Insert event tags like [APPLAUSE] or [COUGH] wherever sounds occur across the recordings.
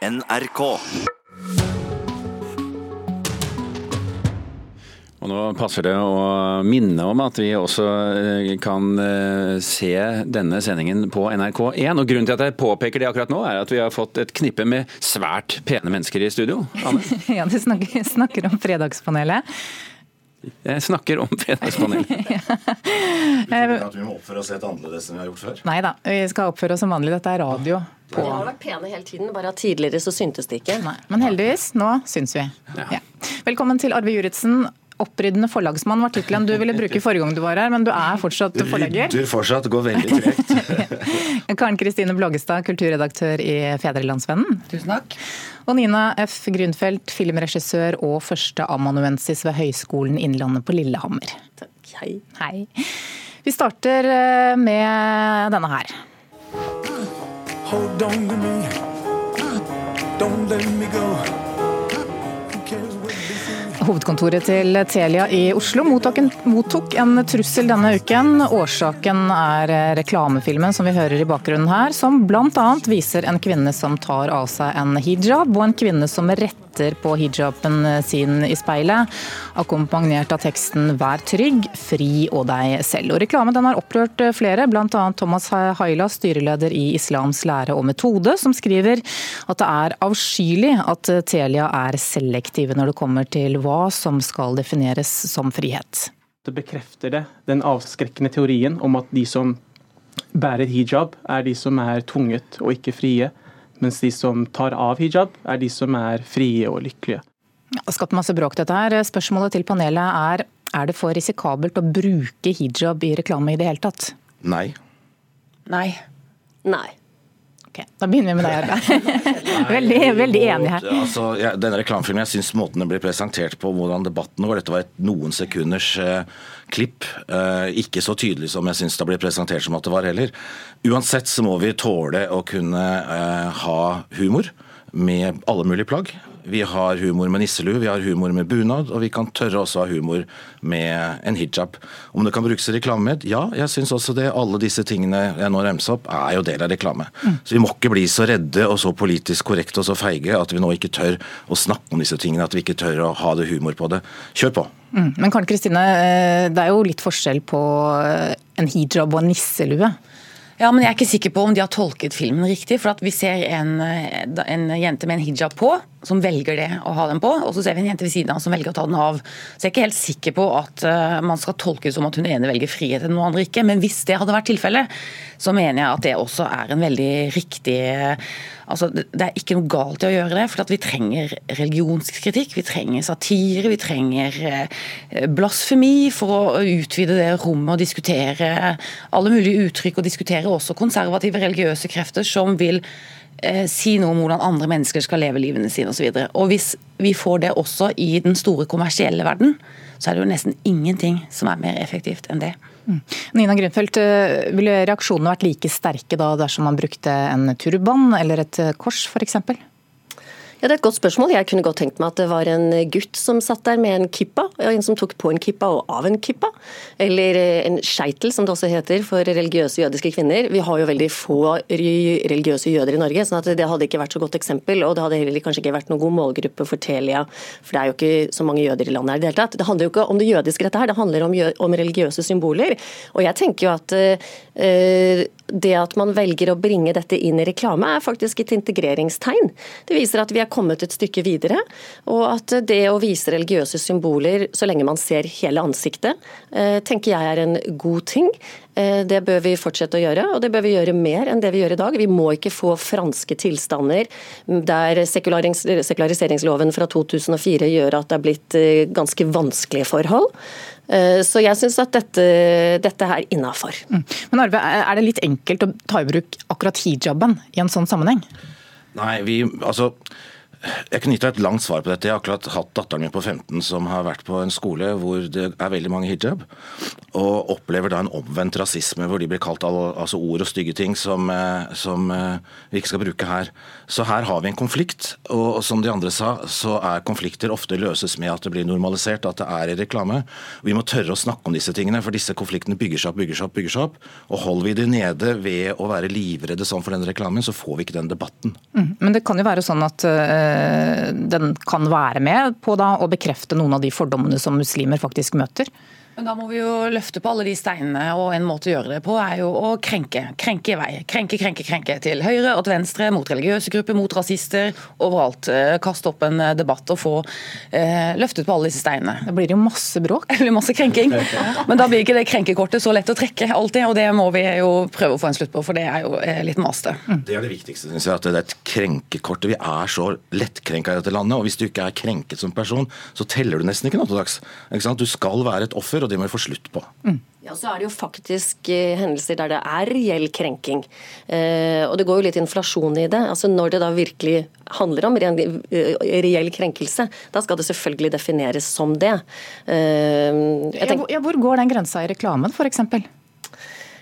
NRK. Og nå passer det å minne om at vi også eh, kan eh, se denne sendingen på NRK1. Og Grunnen til at jeg påpeker det akkurat nå, er at vi har fått et knippe med svært pene mennesker i studio. Anne? [LAUGHS] Ja, du snakker, snakker om Fredagspanelet. Jeg snakker om Fredagspanelet. Betyr det at vi må oppføre oss helt annerledes enn vi har gjort før? Nei da, vi skal oppføre oss som vanlig. Dette er radio. På. Vi har vært pene hele tiden, bare at tidligere så syntes det ikke. Nei, men heldigvis, nå syns vi. Ja. Velkommen til Arve Juritzen. Oppryddende forlagsmann var tittelen du ville bruke forrige gang du var her, men du er fortsatt forlegger. Rydder fortsatt, går veldig [LAUGHS] tregt. Karen Kristine Bloggestad, kulturredaktør i Fedrelandsvennen. Tusen takk. Og Nina F. Grunfeldt, filmregissør og førsteamanuensis ved Høgskolen Innlandet på Lillehammer. Takk, hei. Hei. Vi starter eh, med denne her. Hold on to me. Don't let me go. Hovedkontoret til Telia i Oslo mottok en, trussel denne uken. Årsaken er reklamefilmen som vi hører i bakgrunnen her, som bl.a. viser en kvinne som tar av seg en hijab, og en kvinne som retter på hijaben sin i speilet, akkompagnert av teksten 'Vær trygg, fri og deg selv'. Og Reklamen har opprørt flere, bl.a. Thomas Haila, styreleder i Islams lære og metode, som skriver at det er avskyelig at Telia er selektive når det kommer til hva som skal defineres som frihet. Det bekrefter det, den avskrekkende teorien om at de som bærer hijab, er de som er tvunget og ikke frie. Mens de som tar av hijab, er de som er frie og lykkelige. Det har skapt masse bråk dette her. Spørsmålet til panelet er er det for risikabelt å bruke hijab i reklame i det hele tatt? Nei. Nei. Nei. Ok, Da begynner vi med deg, Arve. [LAUGHS] [LAUGHS] Veldig, veldig enig her. [LAUGHS] Altså, ja, denne reklamefilmen, jeg syns måten den blir presentert på, hvordan debatten går Dette var et noen sekunders eh, klipp. Eh, ikke så tydelig som jeg syns det blir presentert som at det var heller. Uansett så må vi tåle å kunne eh, ha humor med alle mulige plagg. Vi har humor med nisselue, vi har humor med bunad, og vi kan tørre også ha humor med en hijab. Om det kan brukes i reklamemed? Ja, jeg syns også det. Alle disse tingene jeg nå remser opp, er jo del av reklame. Så vi må ikke bli så redde og så politisk korrekte og så feige at vi nå ikke tør å snakke om disse tingene, at vi ikke tør å ha det humor på det. Kjør på. Mm. Men Karen Kristine, eh, det er jo litt forskjell på eh, en hijab og en nisselue. Ja, men jeg er ikke sikker på om de har tolket filmen riktig. For at vi ser en, eh, en jente med en hijab på, som velger det å ha den på. Og så ser vi en jente ved siden av som velger å ta den av. Så jeg er ikke helt sikker på at uh, man skal tolke det som at hun ene velger frihet enn noen andre ikke. Men hvis det hadde vært tilfellet, så mener jeg at det også er en veldig riktig Altså, Det er ikke noe galt i å gjøre det, for vi trenger religionskritikk, vi trenger satire, vi trenger eh, blasfemi for å utvide det rommet og diskutere alle mulige uttrykk, og diskutere også konservative religiøse krefter som vil eh, si noe om hvordan andre mennesker skal leve livene sine osv. Hvis vi får det også i den store kommersielle verden, så er det jo nesten ingenting som er mer effektivt enn det. Mm. Nina Grünfeldt, eh, ville reaksjonene vært like sterke da dersom man brukte en turban eller et kors f.eks.? Ja, Det er et godt spørsmål. Jeg kunne godt tenkt meg at det var en gutt som satt der med en kippa, en som tok på en kippa og av en kippa. Eller en skeitel, som det også heter for religiøse jødiske kvinner. Vi har jo veldig få religiøse jøder i Norge, så det hadde ikke vært så godt eksempel. Og det hadde heller kanskje ikke vært noen god målgruppe for Telia, for det er jo ikke så mange jøder i landet her i det hele tatt. Det handler jo ikke om det jødiske, dette her, det handler om, om religiøse symboler. Og jeg tenker jo at uh, det at man velger å bringe dette inn i reklame, er faktisk et integreringstegn. Det viser at vi er kommet et stykke videre, og at det å vise religiøse symboler så lenge man ser hele ansiktet, tenker jeg er en god ting. Det bør vi fortsette å gjøre, og det bør vi gjøre mer enn det vi gjør i dag. Vi må ikke få franske tilstander der sekulariseringsloven fra 2004 gjør at det er blitt ganske vanskelige forhold. Så jeg syns at dette, dette er innafor. Mm. Men Arve, er det litt enkelt å ta i bruk akkurat hijaben i en sånn sammenheng? Nei, vi, altså Jeg kunne gitt deg et langt svar på dette. Jeg har akkurat hatt datteren min på 15 som har vært på en skole hvor det er veldig mange hijab, og opplever da en omvendt rasisme hvor de blir kalt altså ord og stygge ting som, eh, som eh, vi ikke skal bruke her. Så her har vi en konflikt, og som de andre sa, så er konflikter ofte løses med at det blir normalisert, at det er i reklame. Vi må tørre å snakke om disse tingene, for disse konfliktene bygger seg opp, bygger seg opp, bygger seg opp. Og holder vi det nede ved å være livredde sånn for den reklamen, så får vi ikke den debatten. Mm. Men det kan jo være sånn at øh, den kan være med på da, å bekrefte noen av de fordommene som muslimer faktisk møter? Men da må vi jo løfte på alle de steinene, og en måte å gjøre det på er jo å krenke. Krenke i vei. Krenke, krenke, krenke. Til høyre og til venstre, mot religiøse grupper, mot rasister. Overalt. Eh, kaste opp en debatt og få eh, løftet på alle disse steinene. Da blir jo masse bråk. [LAUGHS] Det blir masse krenking. [LAUGHS] Men da blir ikke det krenkekortet så lett å trekke alltid, og det må vi jo prøve å få en slutt på, for det er jo eh, litt maste. Det er det viktigste, synes jeg. At det er et krenkekort. Vi er så lettkrenka i dette landet, og hvis du ikke er krenket som person, så teller du nesten ikke noe til dags. Du skal være et offer, og det må vi få slutt på. Ja, så er det jo faktisk eh, hendelser der det er reell krenking. Eh, og det går jo litt inflasjon i det. Altså Når det da virkelig handler om ren, eh, reell krenkelse, da skal det selvfølgelig defineres som det. Eh, jeg tenker, hvor- ja, hvor går den grensa i reklamen, f.eks.?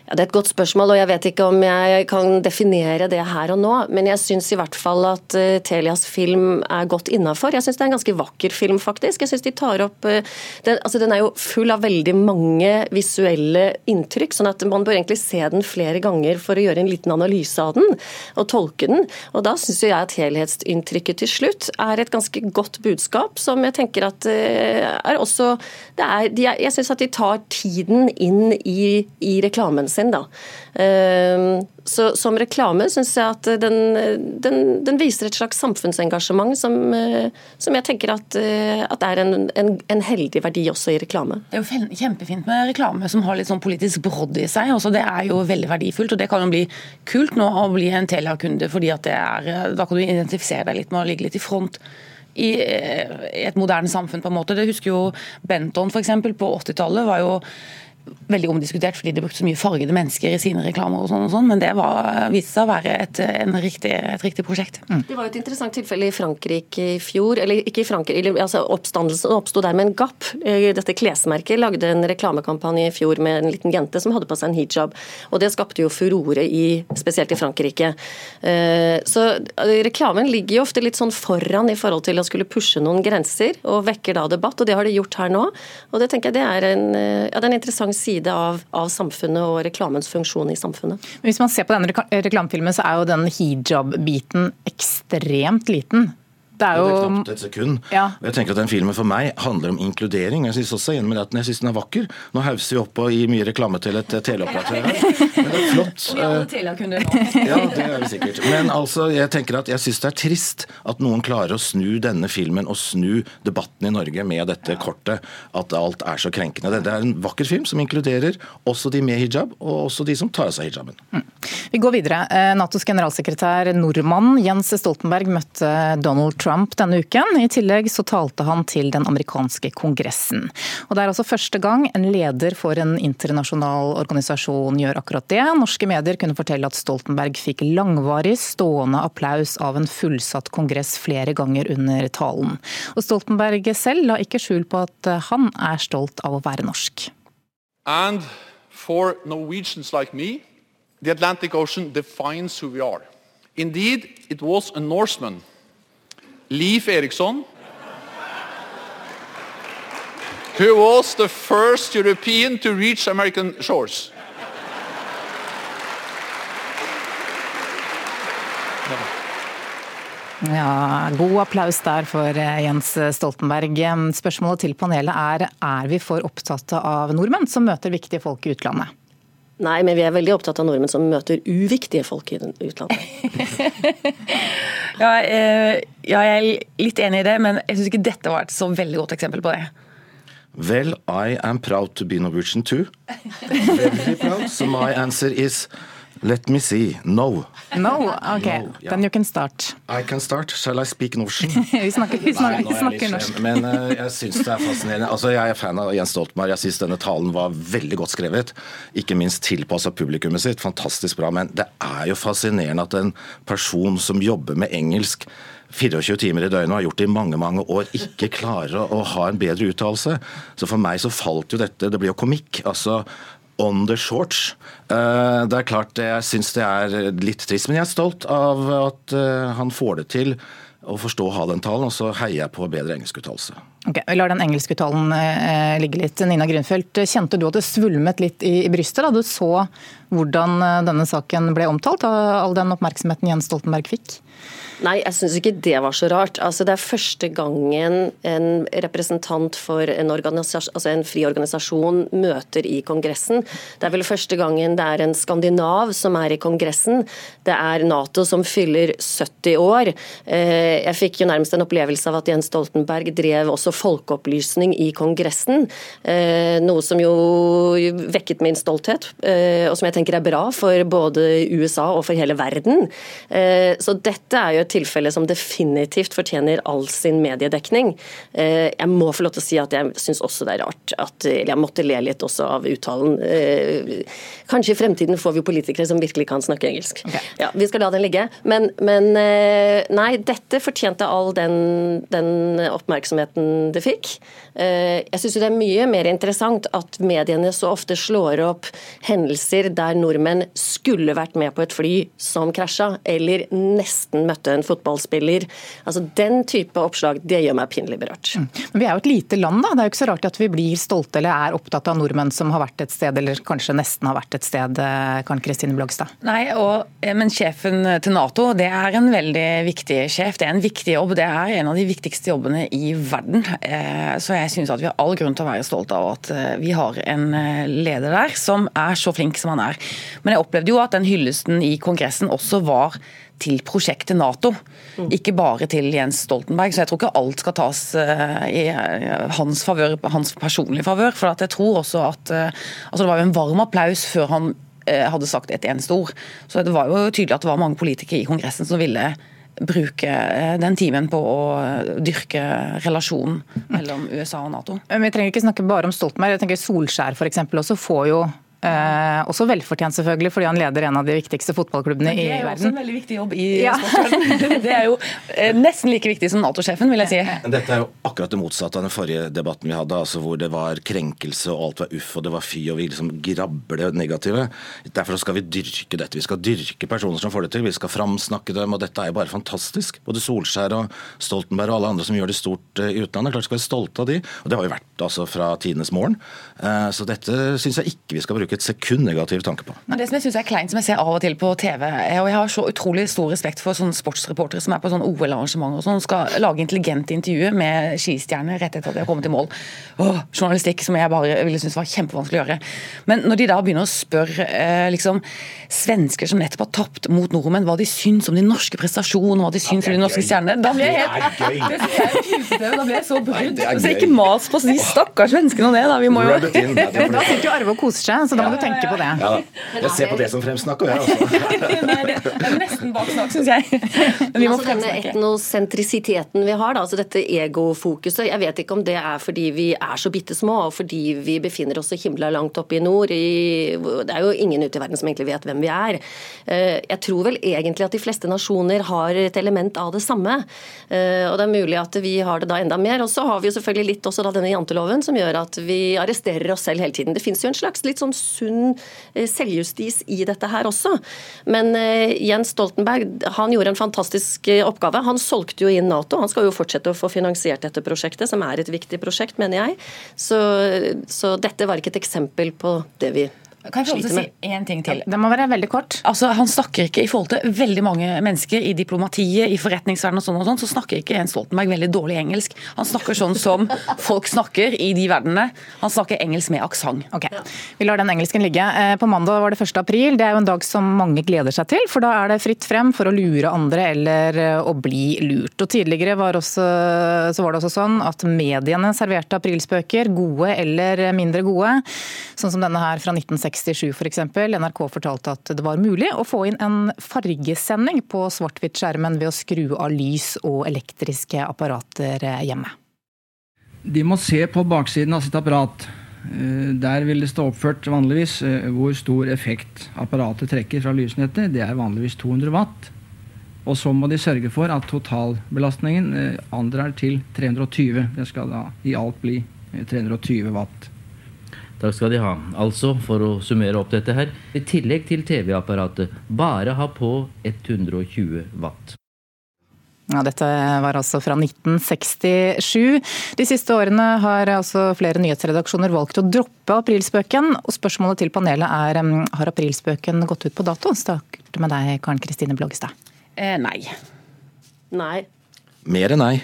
Ja, det er et godt spørsmål, og jeg vet ikke om jeg kan definere det her og nå. Men jeg syns i hvert fall at uh, Telias film er godt innafor. Jeg syns det er en ganske vakker film, faktisk. Jeg synes de tar opp Uh, den, altså Den er jo full av veldig mange visuelle inntrykk, sånn at man bør egentlig se den flere ganger for å gjøre en liten analyse av den og tolke den. Og da syns jeg at helhetsinntrykket til slutt er et ganske godt budskap, som jeg tenker at uh, er også er, de, Jeg syns at de tar tiden inn i, i reklamen sin, da. Ehm, Så som reklame syns jeg at den, den, den viser et slags samfunnsengasjement som, eh, som jeg tenker at, eh, at er en, en, en heldig verdi også i reklame. Det er jo kjempefint med reklame som har litt sånn politisk brodd i seg. Også det er jo veldig verdifullt, og det kan jo bli kult nå å bli en Telia-kunde, fordi er, da kan du identifisere deg litt med å ligge litt i front. I eh, et moderne samfunn, på en måte. Det husker jo Benton eksempel, på 80-tallet. var jo veldig omdiskutert fordi de brukte så mye fargede mennesker i sine reklamer, og sånn og sånn, men det var, viste seg å være et, en riktig, et riktig prosjekt. Det var jo et interessant tilfelle i Frankrike i fjor. eller ikke i Frankrike, altså Oppstandelsen oppsto der med en Gap. Eh, Dette klesmerket lagde en reklamekampanje i fjor med en liten jente som hadde på seg en hijab. og Det skapte jo furore, i, spesielt i Frankrike. Eh, Så eh, Reklamen ligger jo ofte litt sånn foran i forhold til å skulle pushe noen grenser, og vekker da debatt. og Det har det gjort her nå. og Det tenker jeg det er en, ja, det er en interessant side av, av samfunnet og reklamens funksjon i samfunnet. Men Hvis man ser på denne reklamefilmen, så er jo den hijab-biten ekstremt liten. Det er Det er jo knapt et sekund. Ja. Jeg tenker at Den filmen for meg handler om inkludering. Jeg synes også enig med at at jeg synes den er vakker. Nå hauser vi opp og gir mye reklame til et teleoperatør her. [LAUGHS] Men det er flott. Eh, nå. [LAUGHS] Ja, det er vi sikkert. Men altså, jeg tenker at jeg syns det er trist at noen klarer å snu denne filmen og snu debatten i Norge med dette kortet. At alt er så krenkende. Det er en vakker film som inkluderer også de med hijab, og også de som tar av seg hijaben. Vi går videre. Eh, Natos generalsekretær nordmann Jens Stoltenberg møtte Donald Trump denne uken. I tillegg så talte han til den amerikanske kongressen. Og Det er altså første gang en leder for en internasjonal organisasjon gjør akkurat det. Norske medier kunne fortelle at Stoltenberg fikk langvarig stående applaus av en fullsatt kongress flere ganger under talen. Og Stoltenberg selv la ikke skjul på at han er stolt av å være norsk. And for Norwegians like me, the Atlantic Ocean defines who we are. Indeed, it was a Norseman, Leif Eriksson. who was the first European to reach American shores. Ja, God applaus der for eh, Jens Stoltenberg. Spørsmålet til panelet er er vi for opptatt av nordmenn som møter viktige folk i utlandet? Nei, men vi er veldig opptatt av nordmenn som møter uviktige folk i utlandet. [LAUGHS] Ja, eh, ja, jeg er litt enig i det, men jeg syns ikke dette var et så veldig godt eksempel på det. Well, I am proud to be Norwegian too. Very proud. So my answer is let me see. No. No? Ok, No, yeah. then you can start. I can start. Shall I speak Norsen? [LAUGHS] Vi snakker, vi snakker, Nei, vi snakker norsk. men uh, jeg syns det er fascinerende. Altså, jeg er fan av Jens Stoltenberg. Jeg syns denne talen var veldig godt skrevet. Ikke minst tilpassa publikummet sitt. Fantastisk bra. Men det er jo fascinerende at en person som jobber med engelsk 24 timer i døgnet og har gjort det i mange mange år, ikke klarer å, å ha en bedre uttalelse. Så for meg så falt jo dette Det blir jo komikk. altså On the shorts. Eh, det er klart jeg syns det er litt trist, men jeg er stolt av at eh, han får det til å forstå å ha den talen, og så heier jeg på bedre engelskuttalelse. Ok, Vi lar den engelskuttalen eh, ligge litt. Nina Grünfeldt, kjente du at det svulmet litt i, i brystet da du så hvordan eh, denne saken ble omtalt, av all den oppmerksomheten Jens Stoltenberg fikk? Nei, jeg syns ikke det var så rart. Altså, det er første gangen en representant for en, altså en fri organisasjon møter i Kongressen. Det er vel første gangen det er en skandinav som er i Kongressen. Det er Nato som fyller 70 år. Eh, jeg fikk jo nærmest en opplevelse av at Jens Stoltenberg drev også folkeopplysning i Kongressen. Eh, noe som jo vekket min stolthet, eh, og som jeg tenker er bra for både USA og for hele verden. Så dette er jo et tilfelle som definitivt fortjener all sin mediedekning. Eh, jeg må få lov til å si at jeg syns også det er rart at Eller jeg måtte le litt også av uttalen. Eh, kanskje i fremtiden får vi politikere som virkelig kan snakke engelsk. Okay. Ja, Vi skal la den ligge. Men, men eh, nei, dette fortjente all den, den oppmerksomheten det fikk. Jeg syns det er mye mer interessant at mediene så ofte slår opp hendelser der nordmenn skulle vært med på et fly som krasja, eller nesten møtte en fotballspiller. Altså Den type oppslag det gjør meg pinlig berørt. Mm. Men Vi er jo et lite land, da. Det er jo ikke så rart at vi blir stolte eller er opptatt av nordmenn som har vært et sted, eller kanskje nesten har vært et sted, Karen Kristine Blogstad? Nei, og, eh, men sjefen til Nato det er en veldig viktig sjef. Det er en viktig jobb. Det er en av de viktigste jobbene i verden. Eh, så jeg syns at vi har all grunn til å være stolte av at vi har en leder der som er så flink som han er. Men jeg opplevde jo at den hyllesten i Kongressen også var til prosjektet Nato, mm. ikke bare til Jens Stoltenberg. Så jeg tror ikke alt skal tas eh, i eh, hans favør, hans personlige favør. For jeg tror også at eh, altså Det var jo en varm applaus før han hadde sagt et eneste ord. Så det var jo tydelig at det var mange politikere i Kongressen som ville bruke den timen på å dyrke relasjonen mellom [LAUGHS] USA og Nato. Vi trenger ikke snakke bare om Stoltenberg. jeg tenker Solskjær for eksempel, også får jo Eh, også velfortjent, selvfølgelig, fordi han leder en av de viktigste fotballklubbene i verden. Det er jo også en veldig viktig jobb i ja. Det er jo eh, nesten like viktig som Nato-sjefen, vil jeg si. Dette er jo akkurat det motsatte av den forrige debatten vi hadde, altså hvor det var krenkelse og alt var uff og det var fy og vi liksom grabber det negative. Derfor skal vi dyrke dette. Vi skal dyrke personer som får det til. Vi skal framsnakke dem, og dette er jo bare fantastisk. Både Solskjær og Stoltenberg og alle andre som gjør det stort eh, i utlandet. Klart skal vi være stolte av de, og det har vi vært altså fra tidenes morgen. Så dette syns jeg ikke vi skal bruke bruke et sekund negativ tanke på. Men det som jeg synes er kleint, som jeg ser av og til på TV, og jeg har så utrolig stor respekt for sånne sportsreportere som er på sånn OL-arrangementer og sånn, skal lage intelligente intervjuer med skistjerner rett etter at de har kommet i mål. Åh, journalistikk som jeg bare ville synes var kjempevanskelig å gjøre. Men når de da begynner å spørre eh, liksom, svensker som nettopp har tapt mot nordmenn, hva de syns om de norske prestasjonene, hva de syns om de norske stjernene, da blir jeg helt [LAUGHS] Da blir jeg så brydd. Så ikke mas på de stakkars svenskene om det, da. Vi må jo [LAUGHS] Da sitter jo Arve og koser seg. Da må du tenke på det. Ja, jeg ser på det som fremsnakker, jeg. [LAUGHS] også. det er nesten baksnakk, syns jeg. Men vi må altså, denne etnosentrisiteten vi har, da, altså dette egofokuset, jeg vet ikke om det er fordi vi er så bitte små, og fordi vi befinner oss så himla langt oppe i nord. I, det er jo ingen ute i verden som egentlig vet hvem vi er. Eh, jeg tror vel egentlig at de fleste nasjoner har et element av det samme. Eh, og det er mulig at vi har det da enda mer. Og så har vi jo selvfølgelig litt også da denne janteloven som gjør at vi arresterer oss selv hele tiden. Det fins jo en slags litt sånn sunn eh, selvjustis i dette her også. Men eh, Jens Stoltenberg han gjorde en fantastisk eh, oppgave. Han solgte jo inn Nato. Han skal jo fortsette å få finansiert dette prosjektet, som er et viktig prosjekt, mener jeg. Så, så dette var ikke et eksempel på det vi kan jeg få si én ting til? Det må være veldig kort. Altså, Han snakker ikke i forhold til veldig mange mennesker i diplomatiet, i forretningsverdenen og sånn og sånn, så snakker ikke Jens Stoltenberg veldig dårlig engelsk. Han snakker sånn som folk snakker i de verdenene. Han snakker engelsk med aksent. Okay. Vi lar den engelsken ligge. Eh, på mandag var det 1. april. Det er jo en dag som mange gleder seg til, for da er det fritt frem for å lure andre eller eh, å bli lurt. Og Tidligere var, også, så var det også sånn at mediene serverte aprilspøker, gode eller mindre gode, sånn som denne her fra 1960 67 f.eks. NRK fortalte at det var mulig å få inn en fargesending på svart-hvitt-skjermen ved å skru av lys og elektriske apparater hjemme. De må se på baksiden av sitt apparat. Eh, der vil det stå oppført vanligvis eh, hvor stor effekt apparatet trekker fra lysnettet. Det er vanligvis 200 watt. Og så må de sørge for at totalbelastningen andrer til 320. Det skal da i alt bli eh, 320 watt. Takk skal de ha. Altså, for å summere opp dette her, i tillegg til TV-apparatet, bare ha på 120 watt. Ja, dette var altså fra 1967. De siste årene har altså flere nyhetsredaksjoner valgt å droppe aprilspøken. Og spørsmålet til panelet er har aprilspøken gått ut på dato? Starter med deg, Karen Kristine Blågestad. Eh, nei. Nei. Mer enn nei.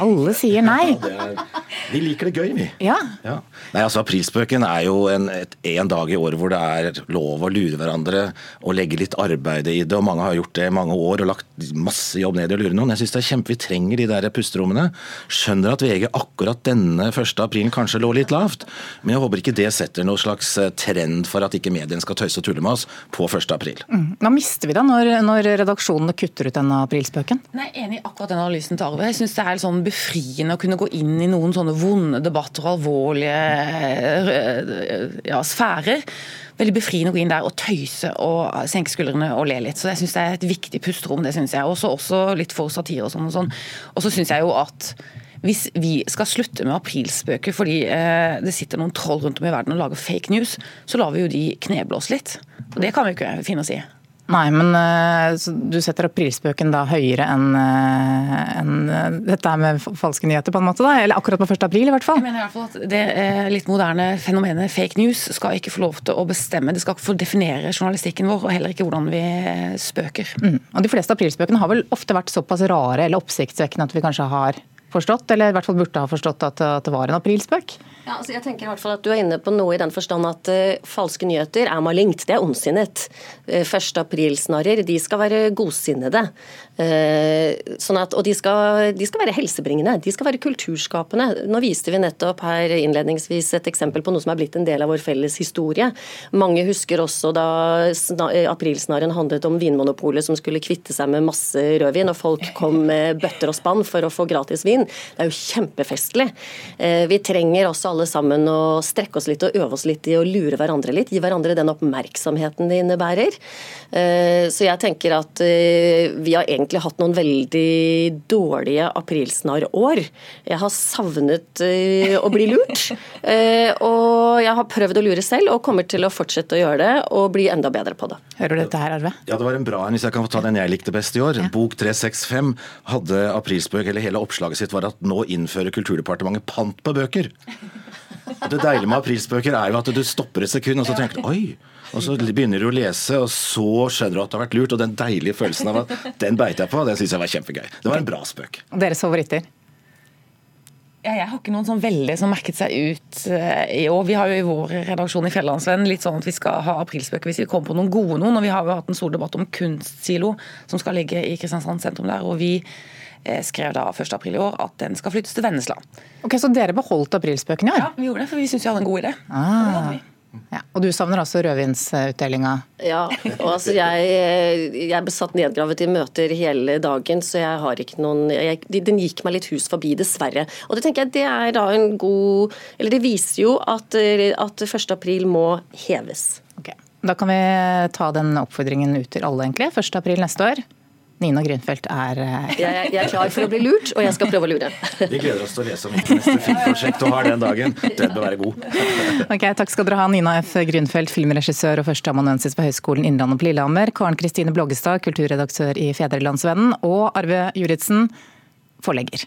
Alle sier nei. Ja, er, vi liker det gøy, vi. Ja. Ja. Nei, altså Aprilspøken er jo en, et, en dag i året hvor det er lov å lure hverandre og legge litt arbeid i det. og Mange har gjort det i mange år og lagt masse jobb ned i å lure noen. Jeg synes det er kjempe, Vi trenger de der pusterommene. Skjønner at VG akkurat denne 1. aprilen kanskje lå litt lavt, men jeg håper ikke det setter noen slags eh, trend for at ikke mediene skal tøyse og tulle med oss på 1. april. Mm. Hva mister vi da når, når redaksjonene kutter ut denne aprilspøken? Nei, jeg er enig i akkurat den analysen til Arve. Jeg synes det er litt sånn befriende å kunne gå inn i noen sånne vonde debatter og alvorlige eh, ja, sfærer. Veldig befriende å gå inn der og tøyse og senke skuldrene og le litt. Så jeg syns det er et viktig pusterom, det syns jeg. Også, også litt for satire og sånn og sånn. Og så syns jeg jo at hvis vi skal slutte med aprilspøker fordi eh, det sitter noen troll rundt om i verden og lager fake news, så lar vi jo de kneblås litt. Og det kan vi jo ikke finne oss i. Nei, men eh, du setter aprilspøken da høyere enn eh, enn, eh, dette med falske nyheter, på en måte? da? Eller akkurat på 1. april, i hvert fall? Jeg mener i hvert fall at Det litt moderne fenomenet fake news skal ikke få lov til å bestemme. Det skal ikke få definere journalistikken vår, og heller ikke hvordan vi spøker. Mm. Og De fleste aprilspøkene har vel ofte vært såpass rare eller oppsiktsvekkende at vi kanskje har forstått, eller i hvert fall burde ha forstått at, at det var en aprilspøk? Ja, altså jeg tenker i hvert fall at Du er inne på noe i den forstand at uh, falske nyheter er malignt. Det er ondsinnet. Uh, 1. aprilsnarrer de skal være godsinnede. Uh, sånn at, og de skal, de skal være helsebringende. De skal være kulturskapende. Nå viste vi nettopp her innledningsvis et eksempel på noe som er blitt en del av vår felles historie. Mange husker også da sna, aprilsnarren handlet om Vinmonopolet som skulle kvitte seg med masse rødvin, og folk kom med bøtter og spann for å få gratis vin. Det er jo kjempefestlig. Vi trenger også alle sammen å strekke oss litt og øve oss litt i å lure hverandre litt. Gi hverandre den oppmerksomheten det innebærer. Så jeg tenker at vi har egentlig hatt noen veldig dårlige aprilsnarrår. Jeg har savnet å bli lurt. Og jeg har prøvd å lure selv, og kommer til å fortsette å gjøre det og bli enda bedre på det. Hører du dette her, Arve? Ja, det var en bra en, hvis jeg kan få ta den jeg likte best i år. Bok 365 hadde aprilspøk, eller hele oppslaget sitt var at nå innfører Kulturdepartementet pant på bøker. Og Det deilige med aprilspøker er jo at du stopper et sekund og så tenker du, oi. Og så begynner du å lese, og så skjønner du at det har vært lurt. Og den deilige følelsen av at den beit jeg på, den syns jeg var kjempegøy. Det var en bra spøk. Deres favoritter? Ja, jeg har ikke noen sånn veldig som merket seg ut eh, i år. Vi har jo i vår redaksjon i Fjellandsvennen litt sånn at vi skal ha aprilspøker hvis vi kommer på noen gode noen. Og vi har jo hatt en stor debatt om kunstsilo som skal ligge i Kristiansand sentrum der. og vi eh, skrev da 1. april i år at den skal flyttes til Vennesla. Ok, Så dere beholdt aprilspøkene? Ja, vi gjorde det, for vi syntes vi hadde en god idé. Ah. Ja. Og du savner altså rødvinsutdelinga? Ja, og altså jeg, jeg satt nedgravet i møter hele dagen, så jeg har ikke noen jeg, Den gikk meg litt hus forbi, dessverre. Og det tenker jeg det er da en god Eller det viser jo at, at 1. april må heves. Ok, Da kan vi ta den oppfordringen ut til alle, egentlig. 1. april neste år. Nina Grünfeldt er eh, jeg, jeg er klar for å bli lurt, og jeg skal prøve å lure. Vi gleder oss til å lese om mitt neste filmprosjekt og har den dagen. Den bør være god. Ok, Takk skal dere ha, Nina F. Grünfeldt, filmregissør og førsteamanuensis ved Høgskolen Innlandet på Lillehammer. Karen Kristine Bloggestad, kulturredaktør i Fedrelandsvennen. Og Arve Juritzen, forlegger.